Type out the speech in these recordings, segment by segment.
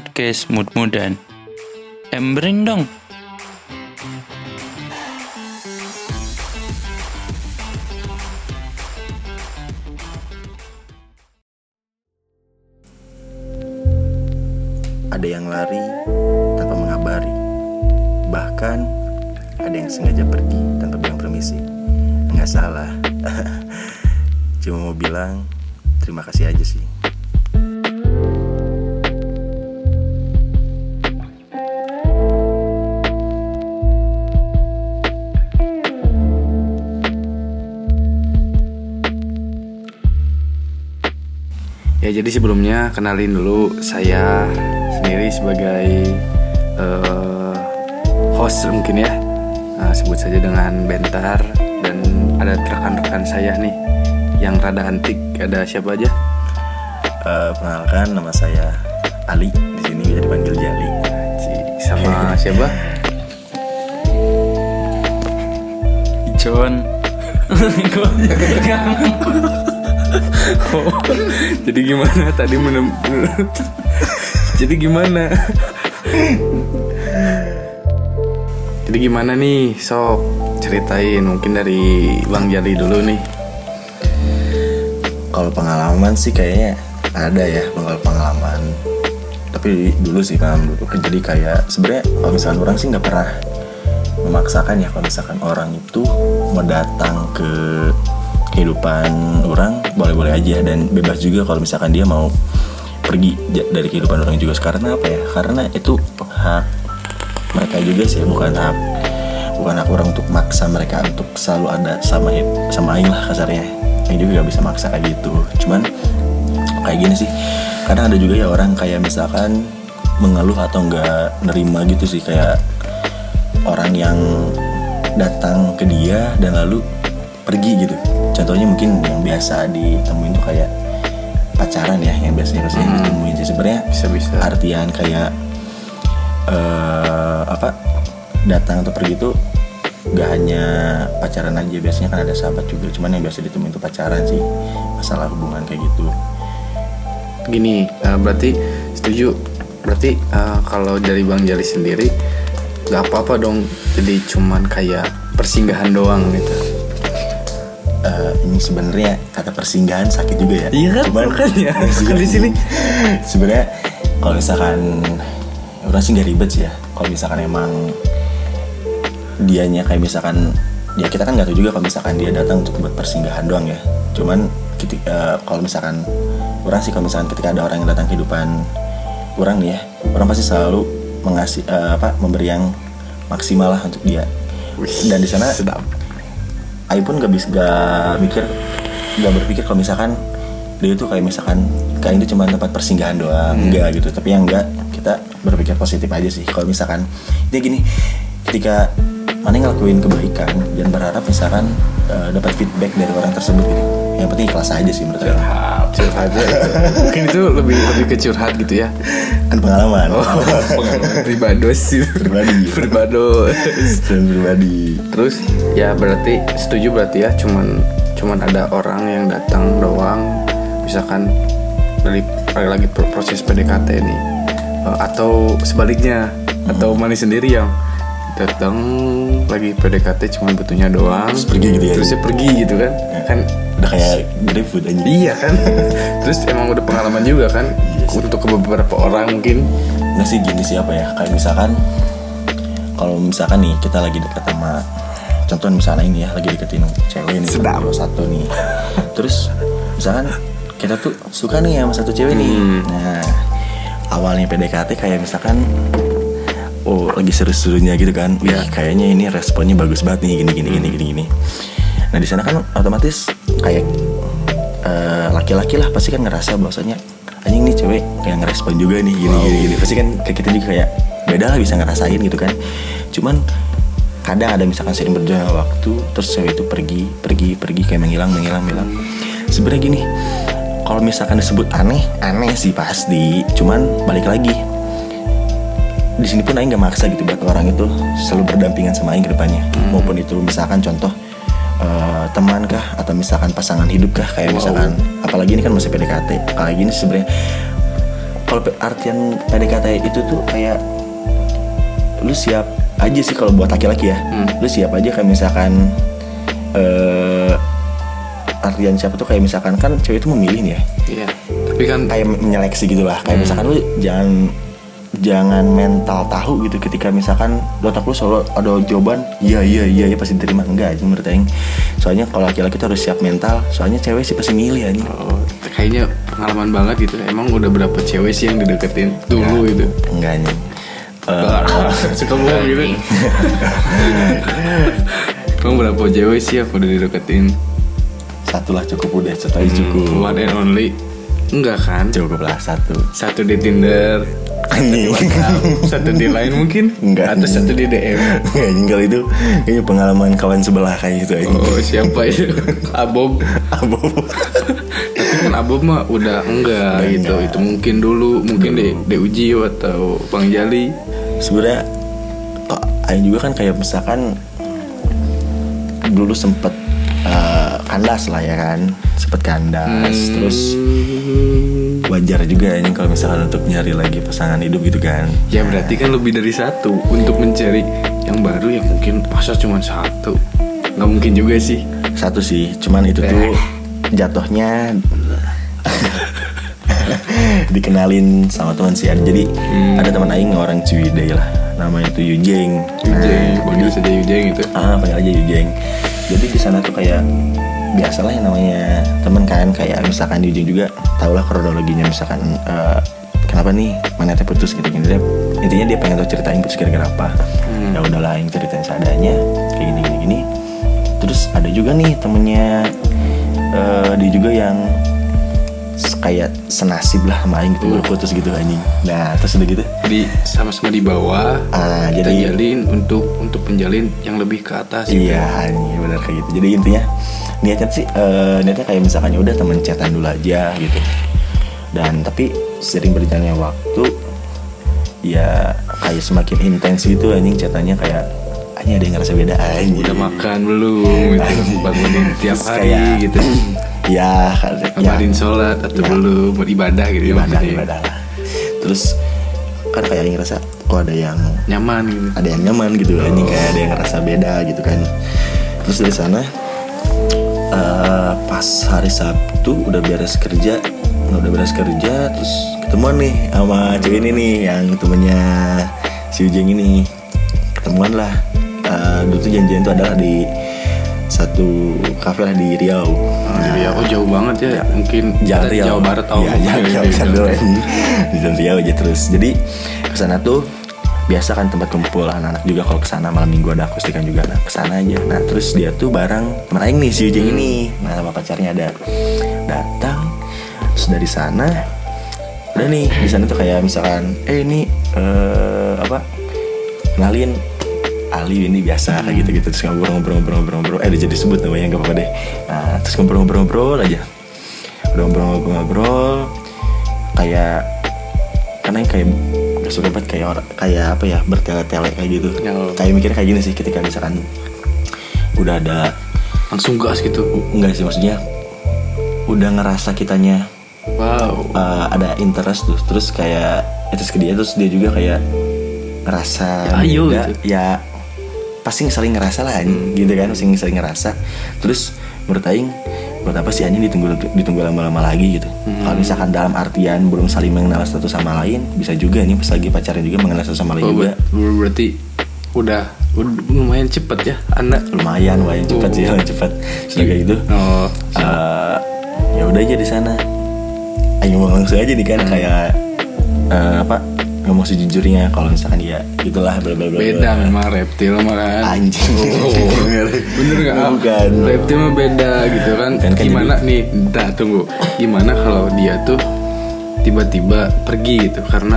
podcast Mood Mudan. Emberin dong. Ada yang lari tanpa mengabari. Bahkan ada yang sengaja pergi tanpa bilang permisi. Nggak salah. Cuma mau bilang terima kasih aja sih. Ya jadi sebelumnya kenalin dulu saya sendiri sebagai eh, host mungkin ya Nah, sebut saja dengan Bentar dan ada rekan-rekan saya nih yang rada antik ada siapa aja? Eh, perkenalkan nama saya Ali. Di sini bisa dipanggil Jali. Ci- Sama siapa? John. Jadi gimana tadi menem Jadi gimana? Jadi gimana nih sok ceritain mungkin dari Bang Jali dulu nih. Kalau pengalaman sih kayaknya ada ya pengalaman pengalaman. Tapi dulu sih kan dulu jadi kayak sebenarnya kalau misalkan orang sih nggak pernah memaksakan ya kalau misalkan orang itu mau datang ke kehidupan orang boleh-boleh aja. Dan bebas juga kalau misalkan dia mau pergi dari kehidupan orang juga. Karena apa ya? Karena itu hak mereka juga sih bukan hak bukan hak orang untuk maksa mereka untuk selalu ada sama sama lah kasarnya. Yang juga gak bisa maksa kayak gitu. Cuman kayak gini sih. Kadang ada juga ya orang kayak misalkan mengeluh atau nggak nerima gitu sih. Kayak orang yang datang ke dia dan lalu pergi gitu contohnya mungkin yang biasa ditemuin tuh kayak pacaran ya yang biasanya biasanya Hmm. ditemuin sih sebenarnya Bisa-bisa. artian kayak eh apa datang atau pergi tuh gak hanya pacaran aja biasanya kan ada sahabat juga cuman yang biasa ditemuin tuh pacaran sih masalah hubungan kayak gitu Gini, eh, berarti setuju. Berarti eh, kalau dari Bang Jali sendiri nggak apa-apa dong. Jadi cuman kayak persinggahan doang gitu. Eh, ini sebenarnya kata persinggahan sakit juga ya. Iya kan, makanya. Kan di sini. sebenarnya kalau misalkan orang sih gak ribet sih ya. Kalau misalkan emang dianya kayak misalkan ya kita kan nggak tahu juga kalau misalkan dia datang untuk buat persinggahan doang ya. Cuman ketika eh, kalau misalkan orang sih kalau misalkan ketika ada orang yang datang kehidupan orang nih ya. Orang pasti selalu mengasih eh, apa memberi yang maksimal lah untuk dia. Dan di sana sedap. Aing pun gak bisa gak mikir gak berpikir kalau misalkan dia itu kayak misalkan kayak itu cuma tempat persinggahan doang enggak gitu. Tapi yang enggak kita berpikir positif aja sih. Kalau misalkan dia gini ketika mana ngelakuin kebaikan dan berharap misalkan eh, dapat feedback dari orang tersebut gitu yang penting ikhlas aja sih menurut saya Curhat aja. Mungkin itu lebih lebih ke curhat gitu ya. kan pengalaman Oh, pengalaman pribados sih. Pribadi. Pribados. dan pribadi Terus ya berarti setuju berarti ya cuman cuman ada orang yang datang doang misalkan dari lagi pro- proses PDKT ini Eh, atau sebaliknya atau manis sendiri yang datang lagi PDKT cuman butuhnya doang. Terus pergi gitu ya. terusnya pergi gitu kan. Kan udah kayak grabfood aja. Iya kan. Terus emang udah pengalaman juga kan untuk ke beberapa orang mungkin. Nggak sih gini sih apa ya Kayak misalkan Kalau misalkan nih kita lagi dekat sama Contoh misalnya ini ya Lagi deketin cewek nih Sedap. satu nih. Terus misalkan Kita tuh suka nih sama satu cewek nih. Hmm. Nah Awalnya PDKT kayak misalkan Oh lagi seru-serunya gitu kan? Ya. kayaknya ini responnya bagus banget nih Gini gini gini gini gini. Nah di sana kan otomatis Kayak eh, Laki-laki lah pasti kan ngerasa bahwasanya anjing nih cewek kayak ngerespon juga nih gini gini gini. Pasti kan kayak kita juga kayak beda lah bisa ngerasain gitu kan. Cuman kadang ada misalkan sering berjalan waktu terus cewek itu pergi pergi pergi kayak menghilang menghilang menghilang. Sebenarnya gini kalau misalkan disebut aneh aneh sih pasti. Cuman balik lagi di sini pun Aing gak maksa gitu buat orang itu selalu berdampingan sama Aing ke depannya. Maupun itu misalkan contoh eh, teman kah atau misalkan pasangan hidup kah kayak misalkan apalagi ini kan masih PDKT kayak gini sebenarnya kalau artian PDKT itu tuh kayak lu siap aja sih kalau buat laki-laki ya. Lu siap aja kayak misalkan eh artian siapa tuh kayak misalkan kan cewek itu memilih nih ya. Iya. Tapi kan kayak menyeleksi gitu lah kayak misalkan lu jangan jangan mental tahu gitu ketika misalkan otak lu selalu ada jawaban iya iya iya iya pasti diterima enggak aja menurut Aing soalnya kalau laki-laki tuh harus siap mental soalnya cewek sih pasti milih aja oh, kayaknya pengalaman banget gitu. Emang udah berapa cewek sih yang dideketin dulu itu? enggak nih Eh, Suka bohong gitu. Emang berapa cewek sih yang udah dideketin? satu lah cukup udah satu aja cukup One and only? Enggak kan? cukup lah satu Satu di Tinder, Anjing. satu di lain mungkin? Enggak. Atau satu di DM? Anjing kalau itu kayaknya pengalaman kawan sebelah kayak gitu aja Oh siapa itu? Abob. Abob. Tapi kan Abob mah udah enggak Udah gitu. enggak. Itu mungkin dulu, mungkin di di Uji atau Bang Jali. sebenarnya kok Aing juga kan kayak misalkan dulu sempet eh, kandas lah ya kan sempet kandas terus wajar juga ini kalau misalkan untuk nyari lagi pasangan hidup gitu kan Ya berarti kan lebih dari satu untuk mencari yang baru yang mungkin masa cuma satu. Nggak mungkin juga sih. satu sih cuman itu tuh jatuhnya dikenalin sama teman si An. jadi ada teman Aing orang Ciwidey lah namanya itu Yujeng Yujeng, Nah, panggil saja Yujeng itu. ah panggil aja Yujeng jadi di sana tuh kayak biasalah yang namanya temen kan kayak misalkan Yujeng juga tau lah kronologinya misalkan eh, kenapa nih mana teh putus gitu gitu intinya dia pengen tahu ceritain putus gara-gara apa. Ya udahlah yang ceritain seadanya kayak gini gini gini. Terus ada juga nih temennya eh, dia juga yang kayak senasib lah main gitu baru putus gitu anjing nah terus udah gitu Di sama-sama di bawah. ah Kita jadi jalin untuk untuk menjalin yang lebih ke atas. gitu. Iya, iya benar kayak gitu. Jadi intinya niatnya sih eh, niatnya kayak misalkan ya udah temen chatan dulu aja gitu. Dan tapi sering berjalannya waktu ya kayak semakin intens gitu anjing chatannya kayak hanya ada yang ngerasa beda anjing. Udah makan belum? Gitu. Bangunin tiap hari kayak- gitu. Ya, kan, ya sholat atau belum beribadah gitu ya ibadah maksudnya. ibadah lah. Terus kan kayak yang ngerasa kok ada yang Nyaman gitu. ada yang nyaman gitu anjing kayak ada yang ngerasa beda gitu kan terus dari sana eh, pas hari Sabtu udah beres kerja udah beres kerja terus ketemuan nih sama cewek ini nih yang temennya si Ujeng ini ketemuan lah Eh, dulu tuh janjian itu adalah di satu kafe lah di Riau Jadi aku jauh banget ya. Mungkin Jalan kita Riau. Jawa Barat oh. Iya, Jalan Riau, Riau. Di Jalan Riau aja terus. Jadi ke sana tuh biasa kan tempat kumpul anak-anak juga kalau ke sana malam minggu ada akustikan juga nah ke sana aja nah terus dia tuh bareng teman Aing nih si Ujeng ini nah sama pacarnya ada datang terus dari sana udah nih di sana tuh kayak misalkan eh ini eh, apa kenalin Ali ini biasa kayak gitu gitu terus ngobrol-ngobrol-ngobrol-ngobrol eh udah jadi sebut namanya nggak apa-apa deh nah terus ngobrol-ngobrol-ngobrol aja ngobrol-ngobrol-ngobrol kayak karena yang kayak gak suka banget kayak orang kayak apa ya bertele-tele kayak gitu Oh. kayak mikirnya kayak gini sih ketika misalkan udah ada Langsung gas gitu. enggak sih maksudnya udah ngerasa kitanya Wow. uh, ada interest tuh terus kayak interest ke dia terus dia juga kayak ngerasa Ya, ayo gitu. ya pasti sering ngerasa lah anjing gitu kan pasti sering ngerasa. Terus menurut Aing buat apa sih anjing ditunggu ditunggu lama-lama lagi gitu. Kalau misalkan dalam artian belum saling mengenal satu sama lain bisa juga nih pas lagi pacaran juga mengenal satu sama lain Oh, juga. ber- ber- berarti udah, udah lumayan cepet ya anda. lumayan lumayan cepat sih Oh. lumayan cepat sudah kayak gitu. Oh, Eh, ya udah aja di sana. Ayo langsung aja nih kan kayak eh, apa ngomong sejujurnya kalau misalkan dia gitulah bla bla bla beda memang reptil mah kan. anjing Bener gak? Bukan Reptil mah beda gitu kan. Kan kan Gimana nih? Entah tunggu. Gimana kalau dia tuh tiba-tiba pergi gitu karena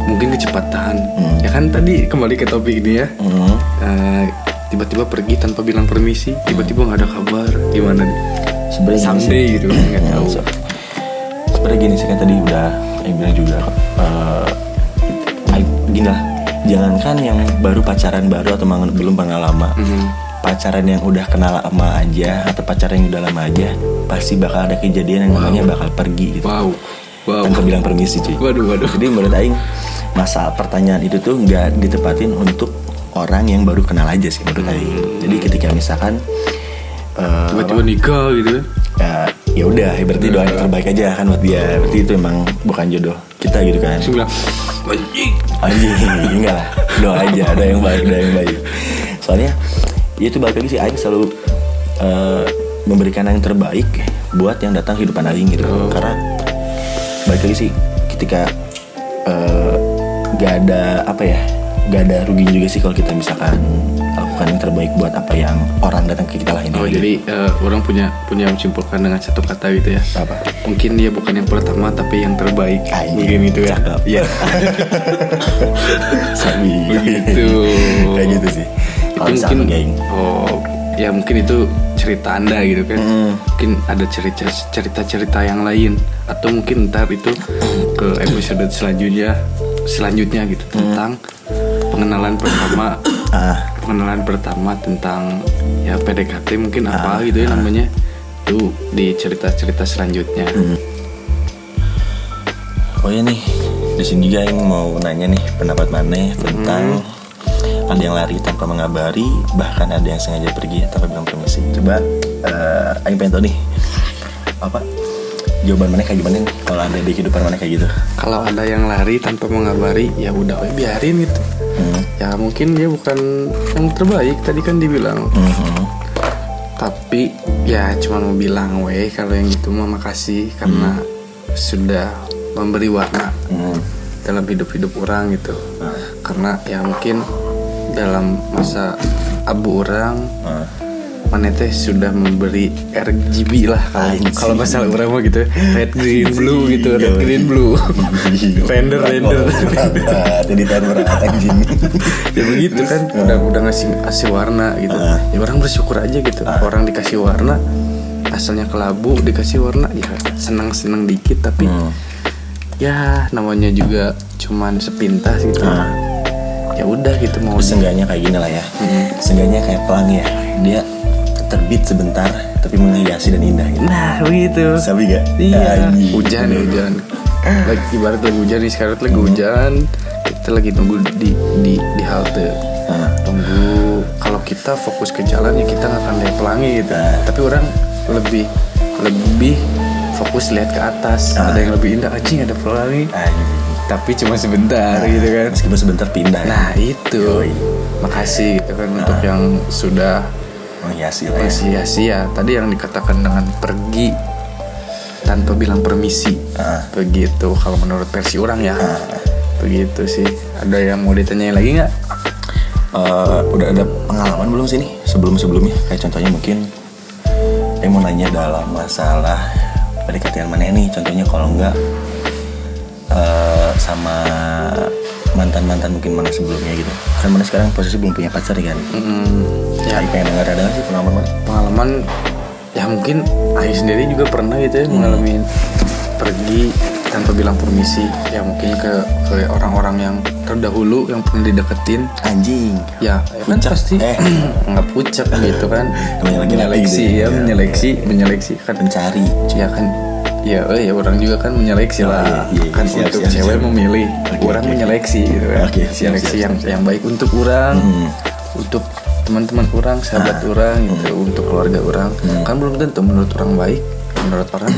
mungkin kecepatan. Ya kan tadi kembali ke topik ini ya. Hmm. Eh, tiba-tiba pergi tanpa bilang permisi, tiba-tiba nggak ada kabar. Gimana sebenarnya. Someday gitu nggak Hmm, tahu. sebenarnya gini sih kan tadi udah yang bilang juga I- gini lah jangankan yang baru pacaran baru atau belum pengalaman Mhm. pacaran yang udah kenal lama aja atau pacaran yang udah lama aja pasti bakal ada kejadian yang namanya bakal pergi gitu Wow. Wow. tanpa bilang permisi cuy Waduh, waduh. jadi menurut Aing masa pertanyaan itu tuh nggak ditepatin untuk orang yang baru kenal aja sih menurut Aing jadi ketika misalkan eh, Tiba-tiba nikah gitu kan. ya ya udah ya berarti doa yang terbaik aja kan buat dia. Berarti itu emang bukan jodoh kita gitu kan. Terus bilang, anjing. anjing enggak lah. Doa aja ada yang baik ada yang baik. Soalnya ya itu balik lagi sih Aing selalu eh, memberikan yang terbaik buat yang datang kehidupan Aing gitu. Karena balik lagi sih ketika eh, gak ada apa ya gak ada ruginya juga sih kalau kita misalkan lakukan yang terbaik buat apa yang orang datang ke kita lah ini Oh jadi eh, orang punya punya menyimpulkan dengan satu kata gitu ya. Apa? Mungkin dia bukan yang pertama tapi yang terbaik. Anjing. Mungkin itu ya. Cakep. Iya. Sabi Begitu. kayak gitu sih itu mungkin geng oh ya mungkin itu cerita anda gitu kan. Mm. Mungkin ada cerita cerita cerita yang lain atau mungkin ntar itu ke episode selanjutnya selanjutnya gitu tentang pengenalan pertama ah. Pengenalan pertama tentang ya PDKT mungkin apa gitu ya namanya. Itu di cerita-cerita selanjutnya. Oh iya nih, di sini juga yang mau nanya nih pendapat Maneh tentang ada yang lari tanpa mengabari, bahkan ada yang sengaja pergi tanpa bilang permisi. Coba, eh Aing pengen tahu nih, apa jawaban Maneh kayak gimana nih kalau ada di kehidupan Maneh kayak gitu? kalau ada yang lari tanpa mengabari ya udah biarin gitu Hmm. ya mungkin dia bukan yang terbaik tadi kan dibilang Mhm. tapi ya cuma mau bilang weh kalau yang itu mah makasih karena sudah memberi warna Hmm. dalam hidup-hidup orang gitu karena ya mungkin dalam masa abu orang Ah. Mana teh sudah memberi RGB lah kalau kalau masalah orang mah gitu red green blue gitu. Red green blue. Render render. Editan berat anjing. ya begitu kan udah udah ngasih ngasih warna gitu. Ah. ya orang bersyukur aja gitu. Orang dikasih warna asalnya kelabu dikasih warna ya senang senang dikit tapi Hmm. ya namanya juga cuman sepintas gitu. Ah. ya udah gitu mau Seenggaknya kayak gini lah ya. Seenggaknya kayak pelangi ya. Dia terbit sebentar tapi menghiasi dan indah gitu. nah begitu Sabi gak? Iya, Anjing. hujan ya hujan. Lagi ibarat lagi hujan nih sekarang lagi hujan, kita lagi nunggu di di di halte. Ah. Tunggu kalau kita fokus ke jalan ya kita nggak akan lihat pelangi gitu. Tapi orang lebih lebih fokus lihat ke atas. Ada yang lebih indah anjing ada pelangi. Anjing. Tapi cuma sebentar gitu kan. Meskipun sebentar pindah ya. Nah itu, makasih gitu kan untuk yang sudah menghiasi lah. Ya. sia-sia tadi yang dikatakan dengan pergi tanpa bilang permisi. Ah. begitu kalau menurut versi orang ya. Begitu sih. Ada yang mau ditanyain lagi nggak? Eh, udah ada pengalaman belum sih nih sebelum sebelumnya kayak contohnya mungkin yang mau nanya dalam masalah pendekatan mana nih? Contohnya kalau enggak eh, sama mantan mantan mungkin mana sebelumnya gitu. Kan mana sekarang posisi belum punya pacar ya kan. Mm, ya. Pengen denger ada sih pengalaman mana? Pengalaman ya mungkin Aing sendiri juga pernah gitu ya mengalami pergi tanpa bilang permisi. Ya mungkin ke ke orang-orang yang terdahulu yang pernah dideketin. Anjing. Ya, ya kan pasti. Eh. nggak pucak gitu kan. Menyeleksi gitu ya. ya. menyeleksi menyeleksi kan. Mencari. Ya kan ya eh, ya orang juga kan menyeleksi Oh, lah. iya, iya, kan siap, untuk siap, cewek siap. memilih Oke, orang oke. menyeleksi gitu kan. Siap, seleksi siap, yang siap. yang baik untuk orang Hmm. untuk teman-teman orang sahabat orang gitu untuk keluarga orang. Kan belum tentu menurut orang baik menurut orang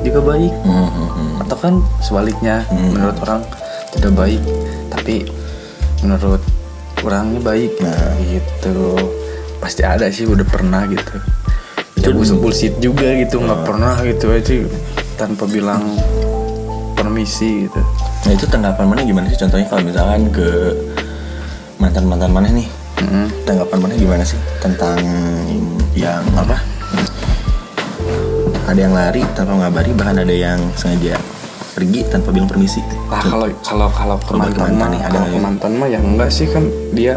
juga baik. Hmm, hmm, hmm. atau kan sebaliknya menurut orang tidak baik tapi menurut orangnya baik Nah. gitu. Pasti ada sih udah pernah gitu. Ya bullshit, juga gitu nggak pernah gitu. Aja tanpa bilang permisi gitu. Nah itu tanggapan mana gimana sih? Contohnya kalau misalkan ke mantan mantan mana nih? Mm-mm. tanggapan mana gimana sih tentang yang apa? Ada yang lari tanpa ngabari bahkan ada yang sengaja pergi tanpa bilang permisi. Nah kalau kalau kalau ke Kalau mantan mantan mah, nih, ada kalau ke ya? mantan mah ya enggak sih kan dia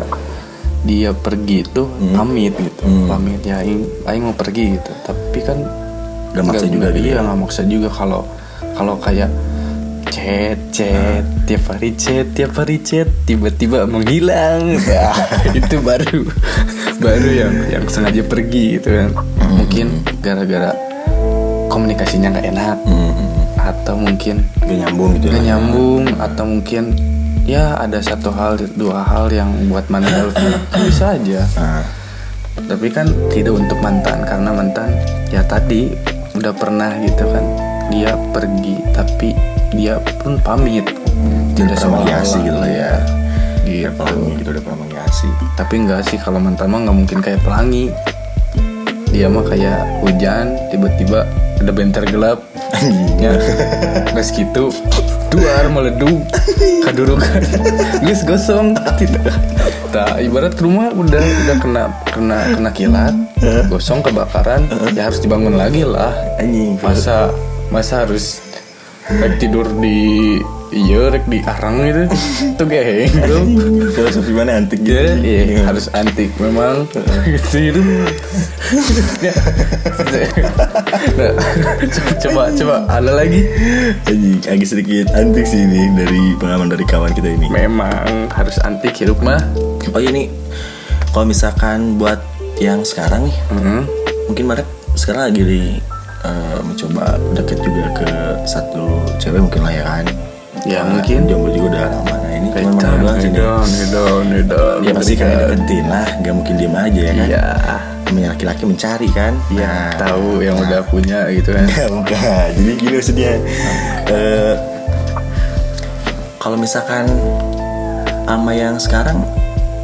dia pergi itu pamit gitu, Hmm. pamit ya aing, aing mau pergi gitu. Tapi kan Gak maksa juga gitu Iya ya? nggak maksa juga kalau kalau kayak chat chat tiap hari chat tiap hari chat tiba-tiba menghilang Nah, itu baru baru yang yang sengaja pergi gitu kan Hmm. mungkin gara-gara komunikasinya nggak enak Hmm, atau mungkin Gak nyambung gitu nggak lah. nyambung atau mungkin ya ada satu hal dua hal yang buat kan bisa aja Nah, tapi kan tidak untuk mantan karena mantan ya tadi udah pernah gitu kan. Dia pergi tapi dia pun pamit. Tidak sama menghiasi gitu lah ya. gitu. Pelangi gitu udah pernah menghiasi. tapi enggak sih kalau mantan mah nggak mungkin kayak pelangi. Dia mah kayak hujan tiba-tiba ada bentar gelap. Ya. Guys gitu duar meleduk kadurukan. Guys gosong tidak. Tak ibarat rumah udah udah kena kena kena kilat gosong kebakaran ya harus dibangun lagi lah. Masa masa harus rek tidur di iya rek di arang gitu itu geheng bro Filosofi mana antik gitu. Ya, iya, harus antik memang gitu itu. Coba coba ada lagi. Agak sedikit antik sih ini dari pengalaman dari kawan kita ini. Memang harus antik hidup mah. Oh iya nih, kalau misalkan buat yang sekarang nih, Mhm. mungkin Marek sekarang lagi di, eh, mencoba deket juga ke satu cewek mungkin lah ya kan. Ya, Karena mungkin. jomblo juga udah lama. Nah ini cuma Edan, doang sih edan. Ya pasti kalian deketin lah, gak mungkin diem aja ya kan. Iya. Laki-laki mencari kan. Iya, Nah, tahu yang udah punya gitu kan. Enggak, bukan. Jadi gini maksudnya. eh, kalau misalkan sama yang sekarang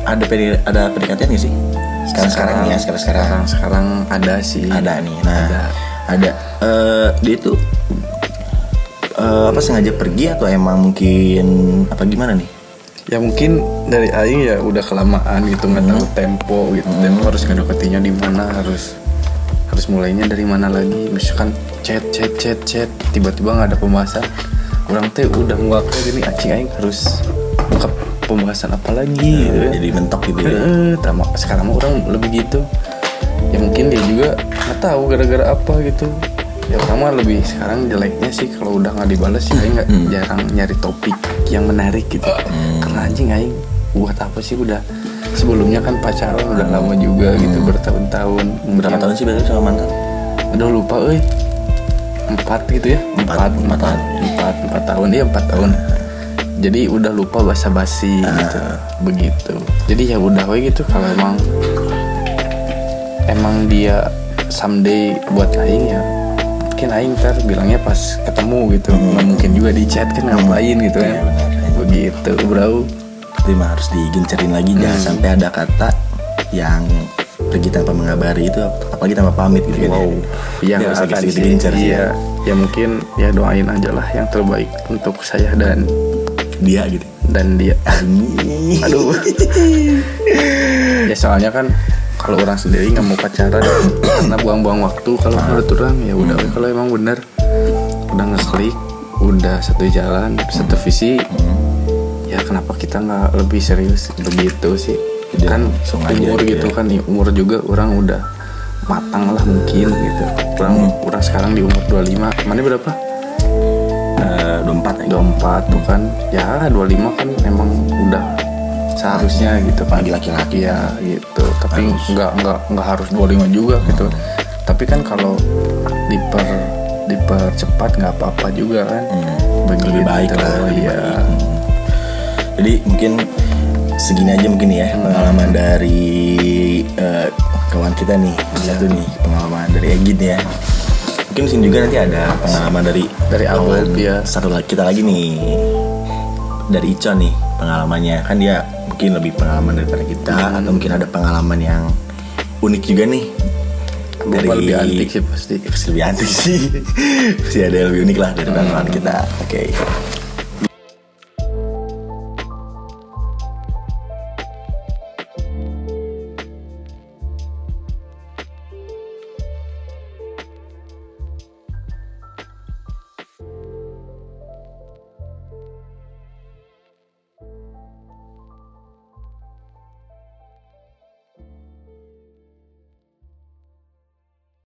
ada PD, ada pendekatan nggak sih? Sekarang sekarang nih ya, sekarang sekarang sekarang sekarang ada sih. ada nih. Nah, Ada. ada. Eh, dia tuh eh, apa sengaja pergi atau emang mungkin apa gimana nih? Ya mungkin dari Aing ya udah kelamaan gitu nggak tahu tempo gitu. Tempo harus ngedeketinnya di mana harus harus mulainya dari mana lagi. Misalkan chat chat chat chat tiba-tiba nggak ada pembahasan. Orang teh udah muak gini acing Aing harus buka pembahasan apa lagi gitu ya. Jadi mentok gitu ya. Tama sekarang mah orang lebih gitu. Ya mungkin dia juga nggak tahu gara-gara apa gitu. Ya mah lebih sekarang jeleknya sih kalau udah nggak dibalas sih Aing nggak jarang nyari topik yang menarik gitu. Karena anjing Aing buat apa sih udah? Sebelumnya kan pacaran udah lama juga gitu bertahun-tahun. Berapa tahun sih berarti sama mantan? Udah lupa euy. Empat gitu ya? Empat, empat. tahun. Empat, empat tahun. Iya empat tahun. Jadi udah lupa basa-basi gitu. Begitu. Jadi ya udah we gitu. Kalau emang Emang dia Someday buat Aing ya Mungkin Aing ntar bilangnya pas ketemu gitu Nggak mungkin juga di chat kan ngapain gitu kan Iya, benar. Begitu bro Tapi mah harus digencerin lagi jangan sampai ada kata yang pergi tanpa mengabari itu apalagi tanpa pamit gitu kan. Wow ya. Yang harus akan agak digencer Iya ya. Mungkin ya doain aja lah yang terbaik untuk saya dan Dia gitu. dan dia aduh ya soalnya kan kalau orang sendiri nggak mau pacaran karena buang-buang waktu. Kalau menurut orang ya udah we, kalau emang bener udah ngeklik udah satu jalan satu visi ya kenapa kita nggak lebih serius? Begitu sih. Jadi kan umur gitu gitu ya. kan umur juga orang udah matang lah mungkin gitu. Orang orang sekarang di umur 25 mana berapa? Eh, 24 ya. 24 tuh kan. Ya 25 kan emang udah seharusnya gitu kan Lagi laki-laki. ya gitu tapi nggak nggak nggak harus 25 juga gitu tapi kan kalau diper dipercepat nggak apa-apa juga kan Begitu, Lebih baik lah. lebih iya baik. Hmm. Jadi mungkin segini aja mungkin ya pengalaman dari eh, kawan kita nih satu nih pengalaman dari Egin ya. Mungkin sini juga nanti ada pengalaman dari Dari Abel, ya. satu lagi kita lagi nih dari Icon nih pengalamannya. Kan dia mungkin lebih pengalaman daripada kita atau mungkin ada pengalaman yang unik juga nih. Bapak lebih antik sih pasti. Pasti lebih antik sih. Pasti ada yang lebih unik lah dari pengalaman kita. Oke